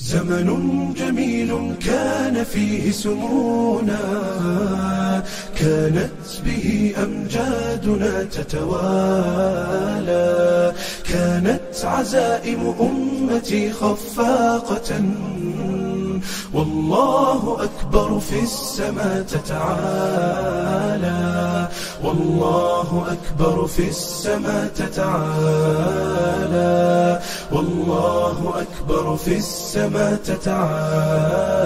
زمن جميل كان فيه سمونا كانت به أمجادنا تتوالى كانت عزائم أمتي خفاقة والله أكبر في السماء تتعالى والله أكبر في السماء تتعالى والله أكبر في السماء تتعالى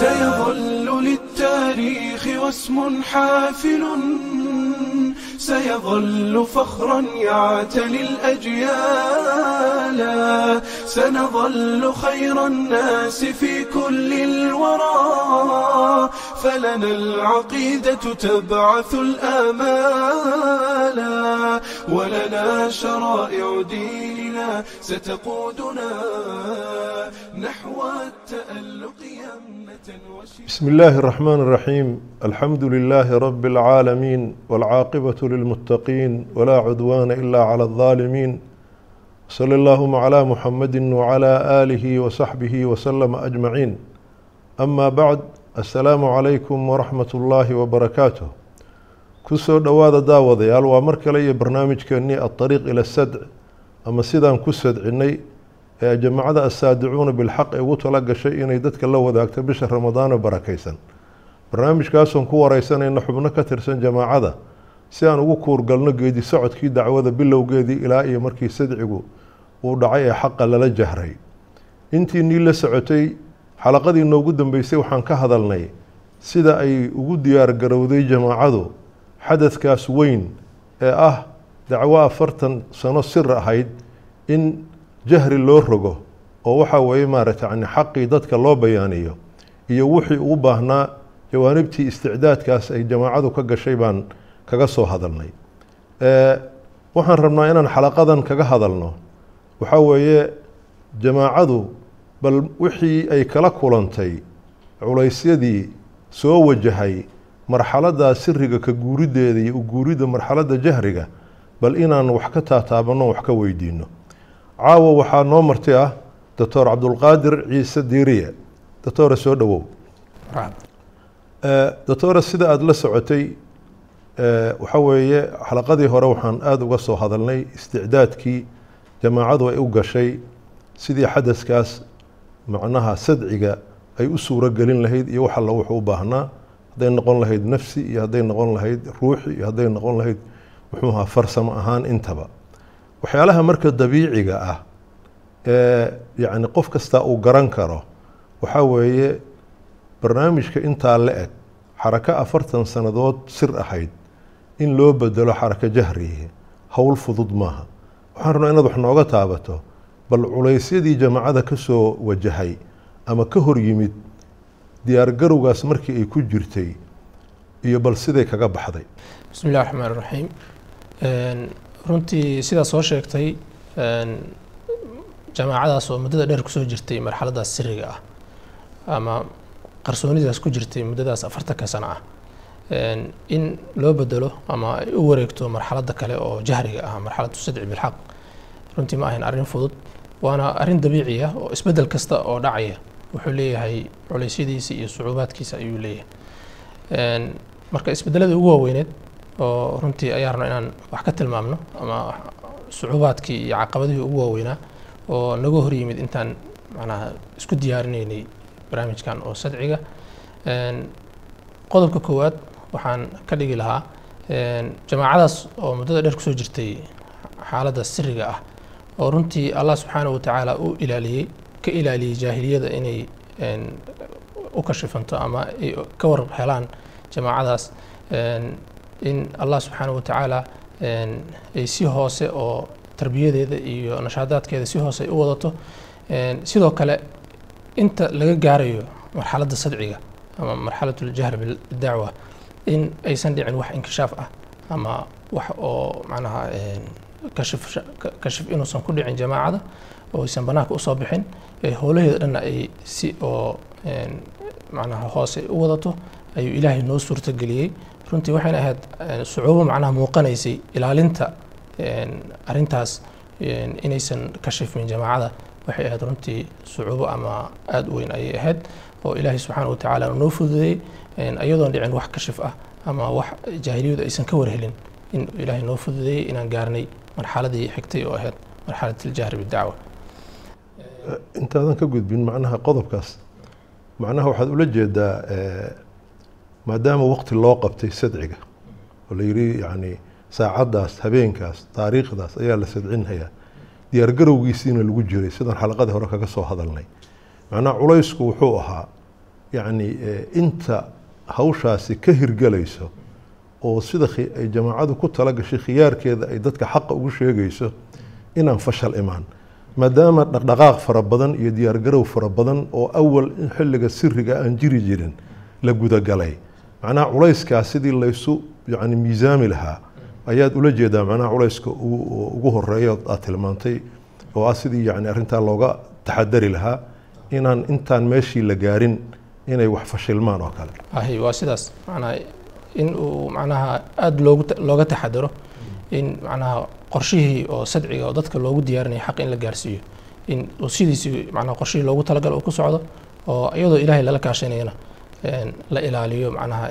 سيظل للتاريخ واسم حافل سيظل فخرا يعتلي الأجيال سنظل خير الناس في كل الورى فلنا العقيدة تبعث الآمال ولنا شرائع ديننا ستقودنا نحو التألق يمنة بسم الله الرحمن الرحيم الحمد لله رب العالمين والعاقبة للمتقين ولا عدوان إلا على الظالمين صلى اللهم على محمد وعلى آله وصحبه وسلم أجمعين أما بعد assalaamu calaykum waraxmat ullaahi wabarakaatu ku soo dhowaada daawadayaal waa mar kale iyo barnaamijkeennii adariiq ila sadc ama sidaan ku sadcinay ee jamaacada assaadicuuna bilxaq ay ugu tala gashay inay dadka la wadaagto bisha ramadaano barakaysan. Barnaamijkaasoon ku wareysanayna xubno ka tirsan jamaacada si aan ugu kuurgalno geedi socodkii dacwada bilowgeedii ilaa iyo markii sadcigu uu dhacay ee xaqa lala jahray. Intii nii la socotay xalaqadii noogu dambeysay waxaan ka hadalnay sida ay ugu diyaar garowday jamaacadu xadadkaas weyn ee ah dacwo afartan sano sir ahayd in jahri loo rogo oo waxaa weeye maaragta yani xaqii dadka loo bayaaniyo iyo wixii ugu baahnaa jawaanibtii isticdaadkaas ay jamaacadu ka gashay baan kaga soo hadalnay. Waxaan rabnaa inaan xalaqadan kaga hadalno. Waxaa weeye jamaacadu bal wixii ay kala kulantay culaysyadii soo wajahay marxaladdaa siriga ka guurideeda iyo uguuridda marxaladda jahriga bal inaan wax ka taataabanno wax ka weydiino caawa waxaa noo marti ah doctor cabdulqaadir ciise diiriye. Doctore soo dhowow doctore sida aada la socotay waxaa weeye xalaqadii hore waxaan aada uga soo hadalnay isticdaadkii jamaacadu ay u gashay sidii xadaskaas macnaha sadciga ay u suuro gelin lahayd iyo wax alla wuxuu u baahnaa. Hadday noqon lahayd nafsi iyo hadday noqon lahayd ruuxi iyo hadday noqon lahayd muxuu ahaa farsamo ahaan intaba. Waxyaalaha marka dabiiciga ah ee yacni qof kasta uu garan karo waxaa weeye barnaamijka intaa la eg xarako afartan sannadood sir ahayd in loo bedelo xarako jahrihi howl fudud maaha. Waxaan rabnaa inaad wax nooga taabato bal culaysyadii jamaacada ka soo wajahay ama ka hor yimid diyaargarowgaas markii ay ku jirtay iyo bal siday kaga baxday. Bismi illahi raxmaan raxiim runtii sidaa soo sheegtay jamaacadaas oo muddada dheer ku soo jirtay marxaladaas siriga ah ama qarsoonidaas ku jirtay muddadaas afartanka sano ah. In loo bedelo ama ay u wareegto marxaladda kale oo jahriga ah marxaladu sadci bilxaq runtii ma ahayn arrin fudud waana arrin dabiici ah oo isbeddel kasta oo dhacaya. Wuxuu leeyahay culeysyadiisa iyo sucuubaadkiisa ayuu leeyahay. Marka isbedeladii ugu waaweyneed oo runtii ayaa rabna inaan wax ka tilmaamno ama sucuubaadkii iyo caqabadihii ugu waaweynaa oo naga hor yimid intaan macnaha isku diyaarinaynay barnaamijkan oo sadciga. Qodobka koowaad waxaan ka dhigi lahaa jamaacadaas oo muddada dheer ku soo jirtay xaaladda siriga ah oo runtii allah subxaanahu watacaala u ilaaliyey ka ilaaliyey jaahiliyada inay u kashifanto ama ay ka war helaan jamaacadaas in allah subxaanahu watacaala ay si hoose oo tarbiyadeeda iyo nashaadaadkeeda si hoose ay u wadato. Sidoo kale inta laga gaarayo marxaladda sadciga ama marxalat ljahri bidacwa in aysan dhicin wax inkishaaf ah ama wax oo macnaha kashif inuusan ku dhicin jamaacada oo aysan banaanka u soo bixin howlaheeda dhanna ay si oo macnaha hoose u wadato ayuu ilaahay noo suurtageliyey. Runtii waxayna ahayd sucuubo macnaha muuqanaysay ilaalinta arrintaas inaysan kashifmin jamaacada. Waxay ahayd runtii sucuubo ama aada u weyn ayay ahayd oo ilaahay subxaana watacaala noo fududeeyey iyadoon dhicin wax kashif ah ama wax jaahiliyadu aysan ka warhelin in ilaahay noo fududeeyey inaan gaarnay marxaladii xigtay oo ahayd marxalat aljahri bidacwa intaadan ka gudbin macnaha qodobkaas. Macnaha waxaad ula jeedaa maadaama waqti loo qabtay sadciga oo la yidhi yani saacaddaas habeenkaas taariikhdaas ayaa la sadcinhayaa diyaargarowgiisiina lagu jiray sidaan xalaqadii hore kaga soo hadalnay. Macnaha culaysku wuxuu ahaa yacni inta hawshaasi ka hirgelayso oo sida ay jamaacadu ku tala gashay khiyaarkeeda ay dadka xaqa ugu sheegayso inaan fashal imaan. Maadaama dhaqdhaqaaq fara badan iyo diyaargarow fara badan oo awal in xilliga siriga aan jiri jirin la gudagalay macnaha culayskaa sidii laysu yani miisaami lahaa ayaad ula jeedaa macnaha culayska ugu horreeya aad tilmaantay oo ah sidii yani arrintaa looga taxadari lahaa inaan intaan meeshii la gaarin inay wax fashilmaan oo kale. Waa sidaas. Macnaha in uu macnaha aada loogu looga taxadaro in macnaha qorshihii oo sadciga oo dadka loogu diyaarinaya xaq in la gaarsiiyo. In sidiisii macnaha qorshihii loogu talagalo uu ku socdo oo iyadoo ilaahay lala kaashanayana la ilaaliyo macnaha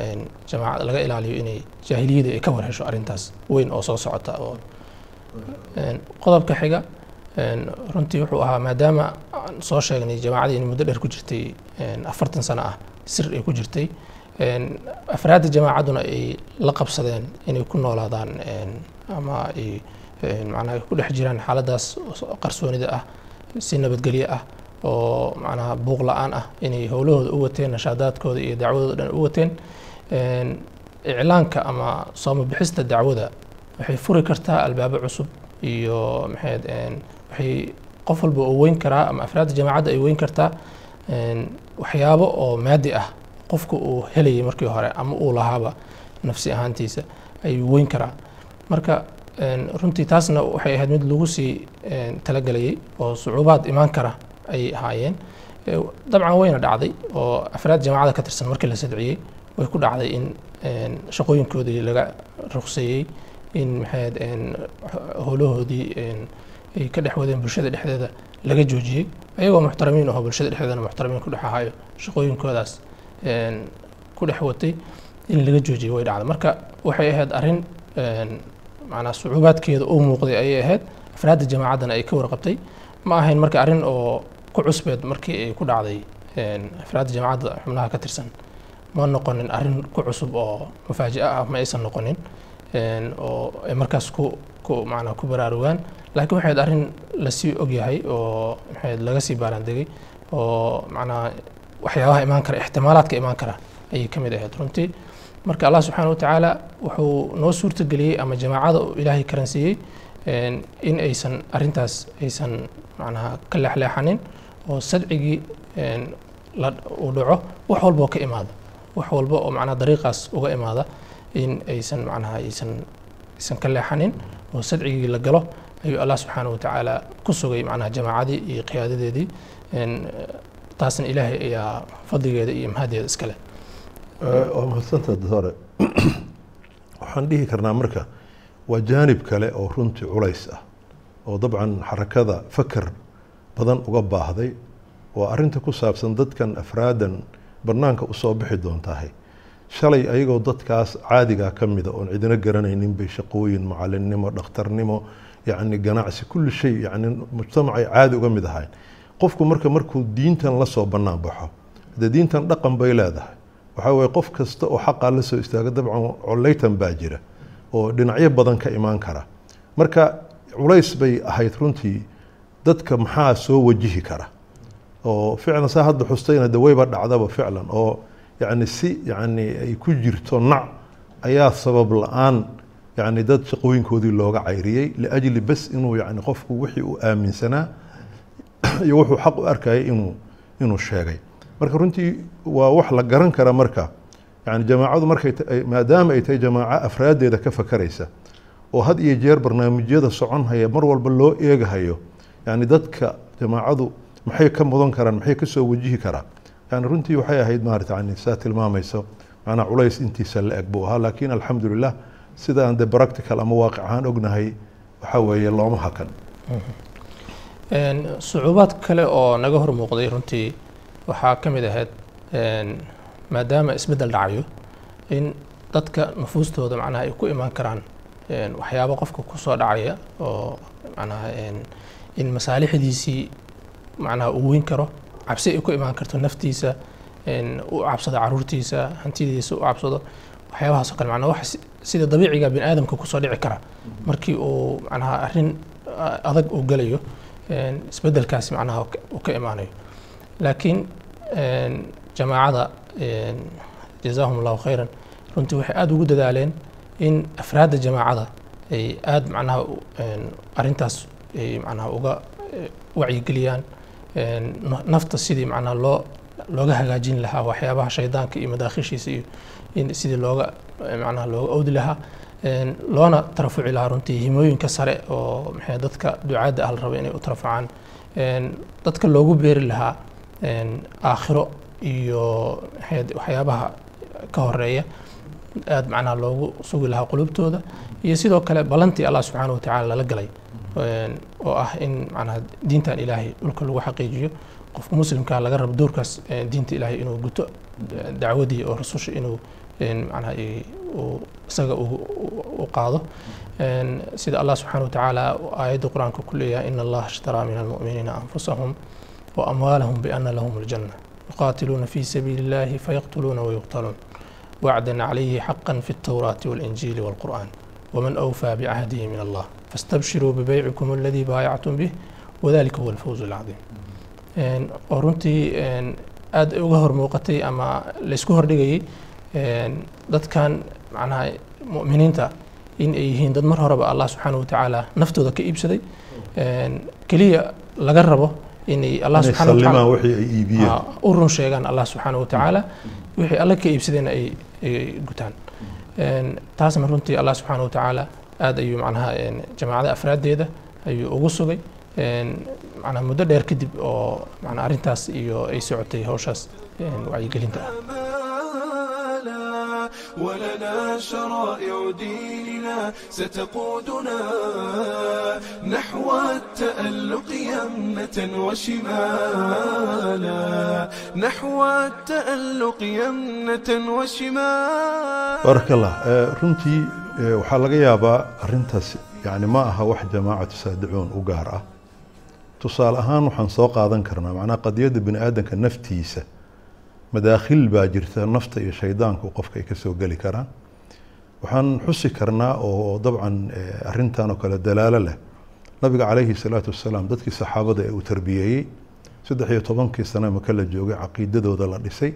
jamaacad laga ilaaliyo inay jaahiliyada ay ka warhesho arrintaas weyn oo soo socota oo qodobka xiga runtii wuxuu ahaa maadaama aan soo sheegnay jamaacadii in muddo dheer ku jirtay afartan sano ah sir ay ku jirtay afraadda jamaacadduna ay la qabsadeen inay ku noolaadaan ama ay macnaha ku dhex jiraan xaaladdaas qarsoonida ah si nabadgelyo ah oo macnaha buuq la'aan ah inay howlahooda u wateen nashaadaadkooda iyo dacwadooda dhan u wateen. Iclaanka ama sooma bixista dacwada waxay furi kartaa albaabo cusub iyo maxayd waxay qof walba oo weyn karaa ama afraadda jamaacadda ay weyn kartaa. Waxyaabo oo maadi ah qofka uu helayay markii hore ama uu lahaaba nafsi ahaantiisa ayuu weyn karaa. Marka runtii taasna waxay ahayd mid lagu sii talagelayay oo sucuubaad imaan kara ayay ahaayeen. Dabcan wayna dhacday oo afraad jamaacada ka tirsan markii la sadciyey way ku dhacday in shaqooyinkoodii laga ruqseeyey in maxayd howlahoodii ay ka dhex wadeen bulshada dhexdeeda laga joojiyey ayagoo muxtaramiin aho bulshada dhexdeedana muxtaramiin ku dhex ahayo shaqooyinkoodaas ku dhex watay in laga joojiyey way dhacday. Marka waxay ahayd arrin macnaa sucuubaadkeeda u muuqday ayay ahayd afraadda jamaacaddana ay ka warqabtay. Ma ahayn marka arrin oo ku cusbeed markii ay ku dhacday afraadda jamaacadda xubnaha ka tirsan. Ma noqonin arrin ku cusub oo mufaaji'a ah ma aysan noqonin oo ay markaas ku ku macnaa ku baraarugaan. Laakiin waxay ahayd arrin la sii ogyahay oo maxay laga sii baaraandegay oo macnaa waxyaabaha imaan kara ixtimaalaadka imaan kara ayay ka mid ahayd. Runtii marka allah subxaana watacaala wuxuu noo suurtageliyey ama jamaacada ilaahay karansiiyey in aysan arrintaas aysan macnaha ka leexleexanin oo sadcigii uu dhaco wax walba ka imaada. Wax walba oo macnaha dariiqaas uga imaada in aysan macnaha aysan aysan ka leexanin oo sadcigii la galo. Ayuu allah subxaana watacaala ku sugay macnaha jamaacadii iyo qiyaadadeedii taasna ilaahay ayaa fadligeeda iyo mahaddeeda iskale waa mahadsanta doctore waxaan dhihi karnaa marka waa jaanib kale oo runtii culays ah oo dabcan xarakada fakar badan uga baahday oo arrinta ku saabsan dadkan afraadan bannaanka u soo bixi doontahay. Shalay ayagoo dadkaas caadigaa ka mida oon cidina garanaynin bay shaqooyin macalinnimo dhakhtarnimo yacni ganacsi kulli shay yacni mujtamacay caadi uga mid ahayn qofku marka markuu diintan la soo bannaan baxo dee diintan dhaqan bay leedahay waxaa weye qof kasta oo xaqaa la soo istaaga dabcan coleytan baa jira oo dhinacyo badan ka imaan kara. Marka culays bay ahayd runtii dadka maxaa soo wajihi kara? Oo ficlan saa hadda xustayna de wayba dhacdaba ficlan oo yacni si yacni ay ku jirto nac ayaa sabab la'aan yacni dad shaqooyinkoodii looga cayriyey liajli bas inuu yacni qofku wixii uu aaminsanaa iyo wuxuu xaq u arkayay inuu inuu sheegay. Marka runtii waa wax la garan kara marka. Yani jamaacadu markay maadaama ay tahay jamaaco afraaddeeda ka fakaraysa oo had iyo jeer barnaamijyada soconhaya mar walba loo eegahayo yani dadka jamaacadu maxay ka mudan karaan maxay ka soo wajihi karaan. Yani runtii waxay ahayd maarata yani saa tilmaamayso macnaa culays intiisa la eg buu ahaa laakiin alxamdulilah sidaan de practical ama waaqic ahaan ognahay waxaa weeye looma hakan. Een, sucuubaad kale oo naga hor muuqday runtii waxaa ka mid ahayd maadaama isbeddel dhacayo in dadka nufuustooda macnaha ay ku imaan karaan een, waxyaabo qofka ku soo dhacaya oo macnaha in masaalixdiisii macnaha uu weyn karo cabsi ay ku imaan karto naftiisa u cabsado caruurtiisa hantidiisa u cabsado waxyaabahaas oo kale macnaha wax si- sida dabiiciga bini aadamka ku soo dhici kara. Markii uu macnaha arrin adag uu gelayo een, isbeddelkaasi macnaha uu ka- imaanayo. Laakiin jamaacada jazaahum allahu khayran runtii waxay aada ugu dadaaleen in afraadda jamaacada ay aada macnaha arrintaas ay macnaha uga eh, wacyigeliyaan nafta sidii macnaha loo looga hagaajin lahaa waxyaabaha shaydaanka iyo madaakhishiisa iyo in sidii looga eh, macnaha looga owdi lahaa loona tarafuci lahaa runtii himooyinka sare oo maxay dadka ducaadda ah la rabo inay u tarafucaan dadka loogu beeri lahaa aakhiro iyo maxay waxyaabaha ka horreeya aada macnaha loogu sugi lahaa qulubtooda. Iyo sidoo kale ballantii allah subxaana wa tacaala lala galay oo ah in macnaha diintan ilaahay dhulka lagu xaqiijiyo qofka muslimka laga rabo doorkaas diinta ilaahay inuu guto dacwadii oo rasusha inuu manaha isaga u qaado. Sida allah subxaana wa tacaala aayadda qur'aanka ku leeyahay in allaha ishtaraa min almu'miniina anfusahum wa amwaalahum biana lahum aljanna yuqaatiluuna fi sabiili illahi fayaqtuluuna wayuqtaluun wacdan calayhi xaqan fi altawraati waalinjiili waalqur'aan waman awfaa bicahdihi min allah faistabshiruu bibeycikum aladii baayactum bih wadalika huwa alfawzu alcadiim runtii aad uga hor ama laysku hordhigayay dadkan macnaha mu'miniinta in ay yihiin dad mar horeba allah subxaana wa tacaala naftooda ka iibsaday. Keliya laga rabo inay allah subxaana wa tacaala sallimaan wixii ay iibiyeen. Ah, u run sheegaan allah subxaana wa tacaala wixii alle ka iibsadeen ay gutaan. Taasna runtii allah subxaana wa tacaala aad ayuu macnaha jamaacada afraaddeeda ayuu ugu sugay. Macnaha muddo dheer kadib oo macnaha arrintaas iyo ay socotay hawshaas een, wacyigelinta. ah ديننا ولنا شرائع ديننا ستقودنا نحو التألق يمنة وشمالا نحو التألق يمنة وشمالا بارك الله. runtii waxaa laga yaabaa arintaas yani ma aha wax jamaacatu saadicuun u gaar ah. Tusaale ahaan waxaan soo qaadan karnaa macnaha qadiyadda bini aadamka naftiisa madaakhil baa jirta nafta iyo shaydaanku qofka ay ka soo geli karaan. Waxaan xusi karnaa oo dabcan eh, arrintan oo kale dalaalo leh. Nabiga calayhi salaatu wasalaam dadkii saxaabada ee uu tarbiyeeyey saddex iyo tobankii sane maka la joogay caqiidadooda la dhisay.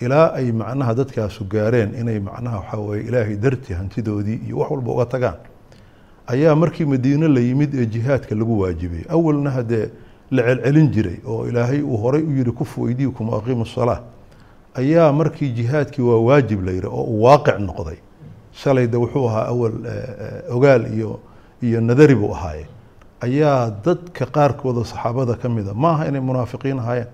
Ilaa ay macnaha dadkaasu gaareen inay macnaha waxaa weye ilaahay dartii hantidoodii iyo wax walba uga tagaan. Ayaa markii madiine la yimid ee jihaadka lagu waajibiyey. Awalna haddee la celcelin jiray oo ilaahay uu horay u yihi kufu weydiikum aqiimu salaa ayaa markii jihaadkii waa waajib la yihi oo uu waaqic noqday. Shalay de wuxuu ahaa awal eh, eh, ogaal iyo iyo nadari buu ahaaye. Ayaa dadka qaarkooda saxaabada ka mida ma aha inay munaafiqiin ahaayeen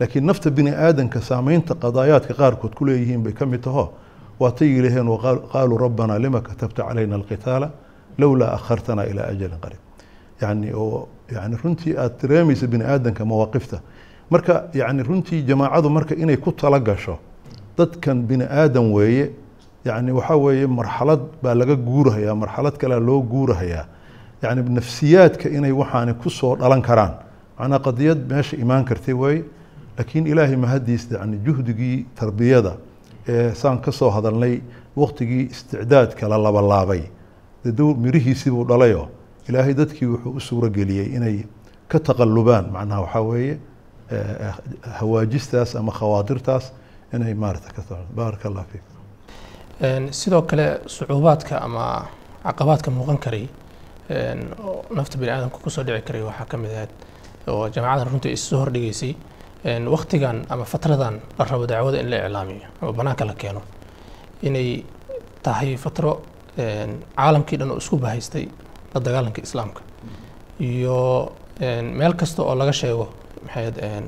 laakiin nafta bini aadanka saameynta qadaayaadka qaarkood ku leeyihiin bay ka mid taho. Waatay yidhaheen waqaal- qaaluu rabbana lima katabta calayna alqitaala lowlaa akhartana ilaa ajalin qariib yani oo yani runtii aad dareemaysa bini aadanka mawaaqifta marka yani runtii jamaacadu marka inay ku tala gasho dadkan bini aadan weeye yani waxaa weeye marxalad baa laga guurahayaa marxalad kalea loo guurahayaa. Yani nafsiyaadka inay waxaani ku soo dhalan karaan. Macnaa qadiyad meesha imaan kartay weeye laakiin ilaahay mahadiis yani juhdigii tarbiyada ee saan ka hadalnay waqtigii isticdaadka la labalaabay. Dee dow mirihiisii buu dhalayoo ilaahay dadkii wuxuu u suuro geliyey inay ka taqalubaan macnaha waxaa weeye hawaajistaas ama khawaadirtaas inay maarata ka ta baaraka allah fiik. Sidoo kale sucuubaadka ama caqabaadka muuqan karay nafta bini aadamka ku soo dhici karay waxaa ka mid ahayd oo jamaacadan runtii issoo hordhigaysay een, waqtigan ama fatradan la rabo dacwada in la iclaamiyo ama banaanka la keeno. Inay tahay fatro caalamkii dhan oo isku bahaystay la dagaalanka islaamka. Iyo meel kasta oo laga sheego maxay ahayd, een,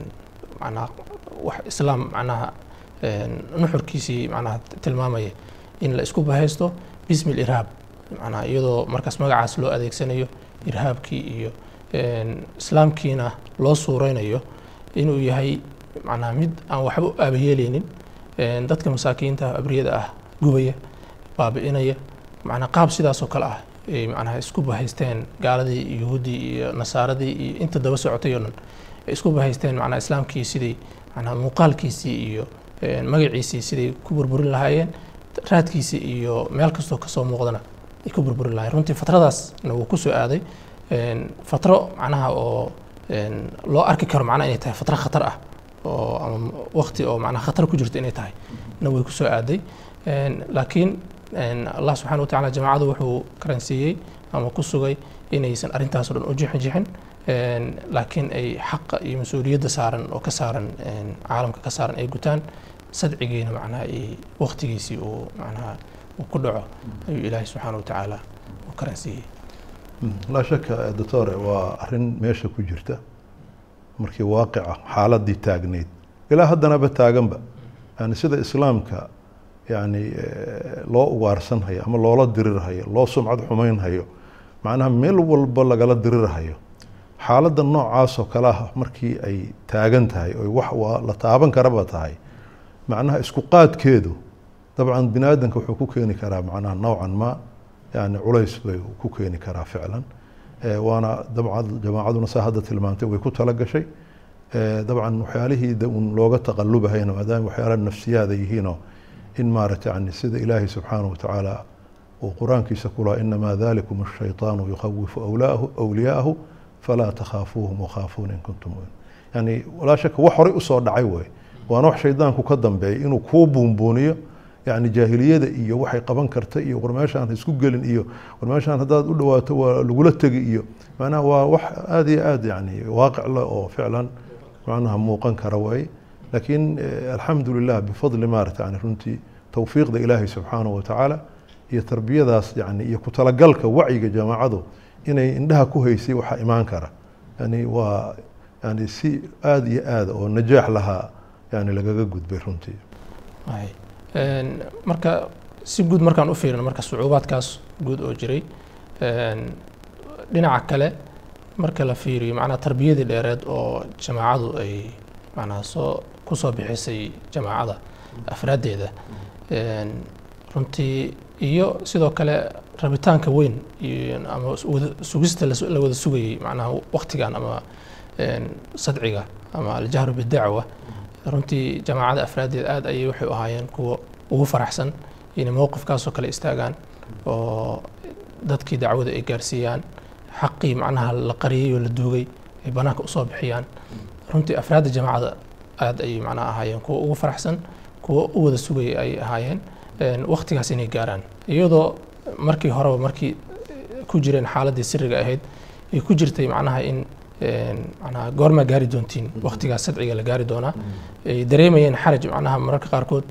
macnaha wax islaam macnaha een, nuxurkiisii macnaha tilmaamaya in la isku bahaysto bismi irhaab macnaha iyadoo markaas magacaas loo adeegsanayo irhaabkii iyo islaamkiina loo suureynayo inuu yahay macnaha mid aan waxba u aabayeeleynin dadka masaakiinta abriyada ah gubaya baabi'inaya macnaa qaab sidaasoo kale ah ay macnaha isku bahaysteen gaaladii yuhuuddii iyo nasaaradii iyo inta daba socotay oo dhan isku bahaysteen macnaha islaamkii sidii macnaha muuqaalkiisii iyo magaciisii siday ku burburin lahaayeen raadkiisii iyo meel kastoo ka soo muuqdana ay ku burburin lahayen runtii fatradaasna wuu ku soo aaday fatro macnaha oo loo arki karo macnaha inay tahay fatro khatar ah oo ama waqti oo macnaha khatar ku jirta inay tahay na way ku soo aaday. Laakiin allah subxana wa tacala jamaacadu wuxuu karansiiyey ama ku sugay inaysan arrintaas o dhan u jixin jixin laakiin ay xaqa iyo mas'uuliyadda saaran oo ka saaran caalamka ka saaran ay gutaan sadcigiina macnaha waqtigiisii uu macnaha uu ku dhaco. Ayuu ilaahay subxaana wa tacaala u karansiiyey. Laa shaka doctore waa arrin meesha ku jirta. Markii waaqica xaaladii taagneyd ilaa haddanaba taaganba. Yani sida islaamka yani loo ugaarsanhayo ama loola dirirhayo loo sumcad xumaynhayo macnaha meel walba lagala dirirhayo xaaladda noocaasoo kale ah markii ay taagan tahay oy wax waa la taaban karaba tahay macnaha isku qaadkeedu dabcan bini aadamka wuxuu ku keeni karaa macnaha nowcan ma yani culays bay ku keeni karaa ficlan. Waana dabcan jamaacaduna saa hadda tilmaantay way ku tala gashay. Dabcan waxyaalihii un looga taqalubahayna maadaama waxyaala nafsiyaada yihiinoo in maaragta yani sida ilaahay subxaanahu watacaala uu qur'aankiisa ku lahaa inamaa dalikum ashayطaanu yukhawifu awliyaahu falaa takhaafuuhum wakhaafuuna in kuntum yani walaa shaka wax horay u soo dhacay wey waana wax shaydaanku ka dambeeyay inuu kuu buunbuuniyo yani jaahiliyada iyo waxay qaban karta iyo war isku gelin iyo war haddaad u dhawaato waa lagula tegi iyo macnaha waa wax aada iyo aad yani waaqic oo ficlan macnaha muuqan kara waaye laakiin alxamdu lilah bifadli maarata yani runtii towfiiqda ilaahay subxaanahu watacaala iyo tarbiyadaas yani iyo ku talagalka wacyiga jamaacadu inay indhaha ku haysay waxaa imaan kara. Yani waa yani si aada iyo aada oo najaax lahaa yani lagaga gudbay runtii. Marka si guud markaan u fiirino marka sucuubaadkaas guud oo jiray dhinaca kale marka la fiiriyo macnaha tarbiyadii dheereed oo jamaacadu ay macnaha soo ku soo bixisay jamaacada afraaddeeda runtii iyo sidoo kale rabitaanka weyn ama sugista la wada sugayey macnaha waktigan ama sadciga ama aljahru bidacwa runtii jamaacada afraaddeeda aad ayay waxay ahaayeen kuwa ugu faraxsan inay mowqifkaasoo kale istaagaan oo dadkii dacwada ay gaarsiiyaan xaqii macnaha la qariyey oo la duugay ay banaanka u soo bixiyaan. Runtii afraadda jamaacada aad ayay macnaha ahaayeen kuwa ugu faraxsan kuwa u wada sugayay ay ahaayeen waktigaas inay gaaraan. Iyadoo markii horeba markii ku jireen xaaladdii siriga ahayd ay ku jirtay macnaha in macnaha goormaa gaari doontiin. Waktigaas sadciga la gaari doonaa. Ay dareemayeen xaraj macnaha mararka qaarkood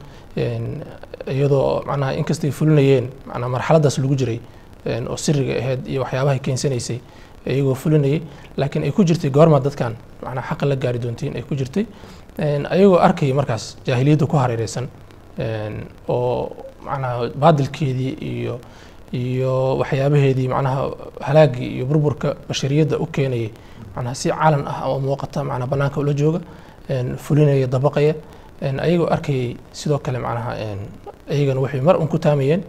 iyadoo macnaha inkastay fulinayeen macnaha marxaladdaas lagu jiray oo siriga ahayd iyo waxyaabahay keensanaysay iyagoo fulinayay. Laakiin ay ku jirtay goormaa dadkan macnaha xaqa la gaari doontiin ay ku jirtay. Ayagoo arkaya markaas jaahiliyadda ku hareereysan oo macnaha baadilkeedii iyo iyo waxyaabaheedii macnaha halaagii iyo burburka bashariyadda u keenayay macnaha si calan ah oo muuqata macnaha bannaanka ula jooga fulinaya dabaqaya. Ayagoo arkayay sidoo kale macnaha ayagana waxay mar un ku taamayeen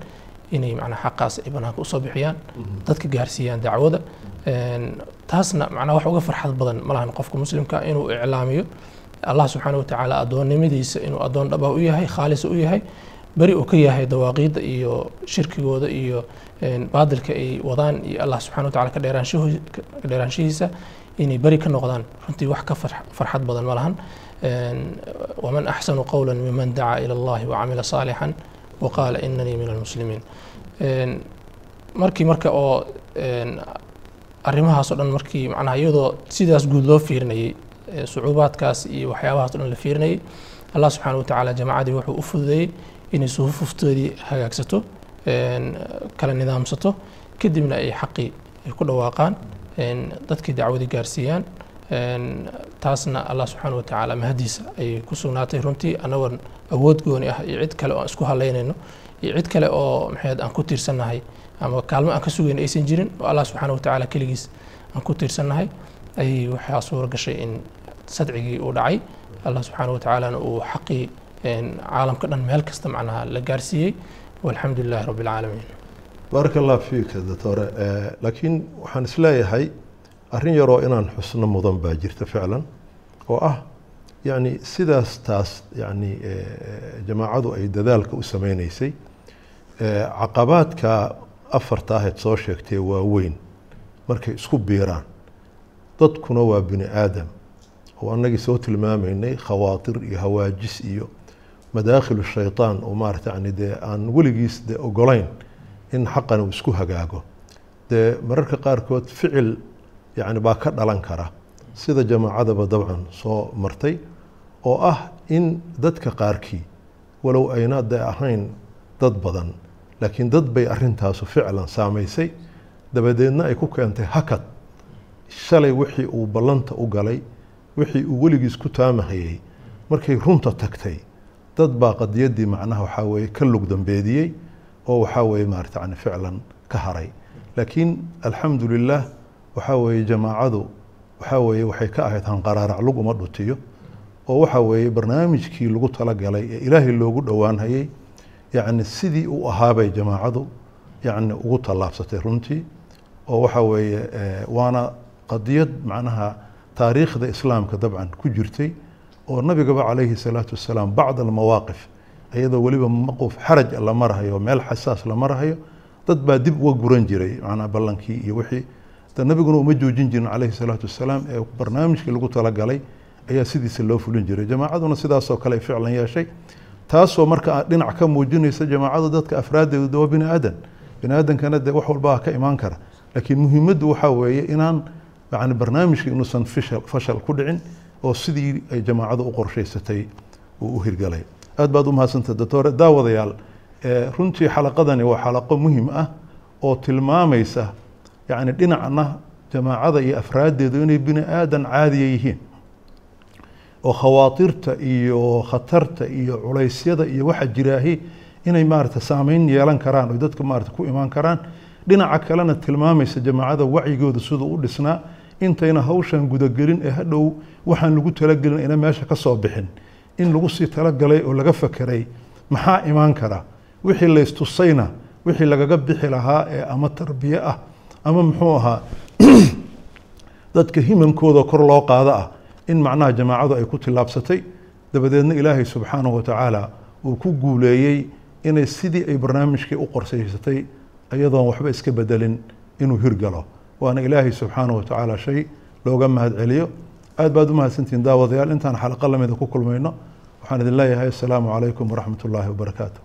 inay macnaha xaqaas ay bannaanka u soo bixiyaan dadka gaarsiiyaan dacwada taasna macnaha wax uga farxad badan ma lahan qofka muslimka inuu iclaamiyo allah subxaana watacaala addoonnimadiisa inuu addoon dhaba u yahay khaalisa u yahay beri uu ka yahay dawaaqiidda iyo shirkigooda iyo baadilka ay wadaan iyo allah subxana watacala ka dheeraanshihiisa inay beri ka noqdaan. Runtii wax ka farxad badan ma lahan. Waman axsanu qowla miman dacaa ila allahi wacamila saalixan waqaala inanii min almuslimiin. Markii marka oo arrimahaas o dhan markii macnaha iyadoo sidaas guud loo fiirinayay sucuubaadkaas iyo waxyaabahaas o dhan la fiirinayay allah subxaana watacaala jamaacadii wuxuu u fududeeyey inay suhufuftoodii hagaagsato kala nidaamsato kadibna ay xaqii ku dhawaaqaan dadkii dacwadii gaarsiiyaan taasna allah subxaana watacaala mahadiisa ayay ku sugnaatay runtii annagoon awood gooni ah iyo cid kale oo aan isku halaynayno iyo cid kale oo maxayd aan ku tiirsannahay ama kaalmo aan ka sugayno aysan jirin oo allah subxaana watacaala keligiis aan ku tiirsannahay ayay waxaa suura gashay in sadcigii uu dhacay. Allah subxaana wa tacaalana uu xaqii caalamka dhan meel kasta macnaha la gaarsiiyey. Walxamdu lilahi rabbi alcaalamiin baaraka allah fiika doctore laakiin waxaan is leeyahay arrin yaroo inaan xusno mudan baa jirta ficlan oo ah yani sidaas taas yani jamaacadu ay dadaalka u sameyneysay caqabaadka afarta ahayd soo sheegtee waa weyn markay isku biiraan dadkuna waa bini aadam. Oo annagii soo tilmaamaynay khawaatir iyo hawaajis iyo madaakhilu shaytaan oo maarata yani dee aan weligiis de ogolayn in xaqan uu isku hagaago. Dee mararka qaarkood ficil yani baa ka dhalan kara. Sida jamaacadaba dabcan soo martay oo ah in dadka qaarkii walow ayna de ahayn dad badan laakiin dad bay arintaasu ficlan saamaysay. Dabadeedna ay ku keentay hakad shalay wixii uu ballanta u galay wixii uu weligiis ku taamahayey markay runta tagtay dad baa qadiyaddii macnaha waxaa weeye ka lug dambeediyey oo waxaa weeye maarata yani ficlan ka haray. Laakiin alxamdu lilah waxaa weeye jamaacadu waxaa weeye waxay ka ahayd hanqaraarac lug uma dhutiyo oo waxaa weeye barnaamijkii lagu talagalay ee ilaahay loogu dhowaanhayey yacni sidii uu ahaabay jamaacadu yacni ugu tallaabsatay runtii oo waxaa weeye waana qadiyad macnaha taariikhda islaamka dabcan ku jirtay oo nabigaba calayhi salaatu wasalaam bacd almawaaqif iyadoo weliba maquf xaraj la marahayo meel xasaas la marahayo dad baa dib uga guran jiray macnaha ballankii iyo wixii. De nabiguna uma joojin jirin calayhi salaatu wasalaam ee barnaamijkii lagu talagalay ayaa sidiisa loo fulin jiray. Jamaacaduna sidaasoo kale ay ficlan yeeshay taasoo marka dhinac ka muujinaysa jamaacadu dadka afraaddeedu waa bini aadan bini aadankana dee wax walbaa ka imaan kara laakiin muhiimaddu waxaa weeye inaan yani barnaamijka inuusan fashal ku dhicin oo sidii ay jamaacadu u qorshaysatay uu u hirgalay. Aad baad u mahadsantay doctore. Daawadayaal runtii xalaqadani waa xalaqo muhiim ah oo tilmaamaysa yani dhinacna jamaacada iyo afraaddeedu inay bini aadan caadiya yihiin. Oo khawaatirta iyo khatarta iyo culaysyada iyo waxa jiraahi inay maarata saameyn yeelan karaan oo dadka maarata ku imaan karaan dhinaca kalena tilmaamaysa jamaacada wacyigooda siduu u dhisnaa intayna hawshan gudagelin ee hadhow waxaan lagu talagelin ayna meesha ka soo bixin. In lagu sii talagalay oo laga fakeray maxaa imaan kara? Wixii laystusayna wixii lagaga bixi lahaa ee ama tarbiye ah ama muxuu ahaa dadka himamkooda kor loo qaado ah in macnaha jamaacadu ay ku tillaabsatay. Dabadeedna ilaahay subxaanahu watacaala uu ku guuleeyey inay sidii ay barnaamijkii u qorsaysatay iyadoon waxba iska bedelin inuu hirgalo waana ilaahay subxaanahu watacaala shay looga mahad celiyo. Aad baad u mahadsantihiin daawadayaal intaan xalaqo lamida ku kulmayno. Waxaan idin leeyahay assalaamu calaykum waraxmat ullaahi wabarakaatu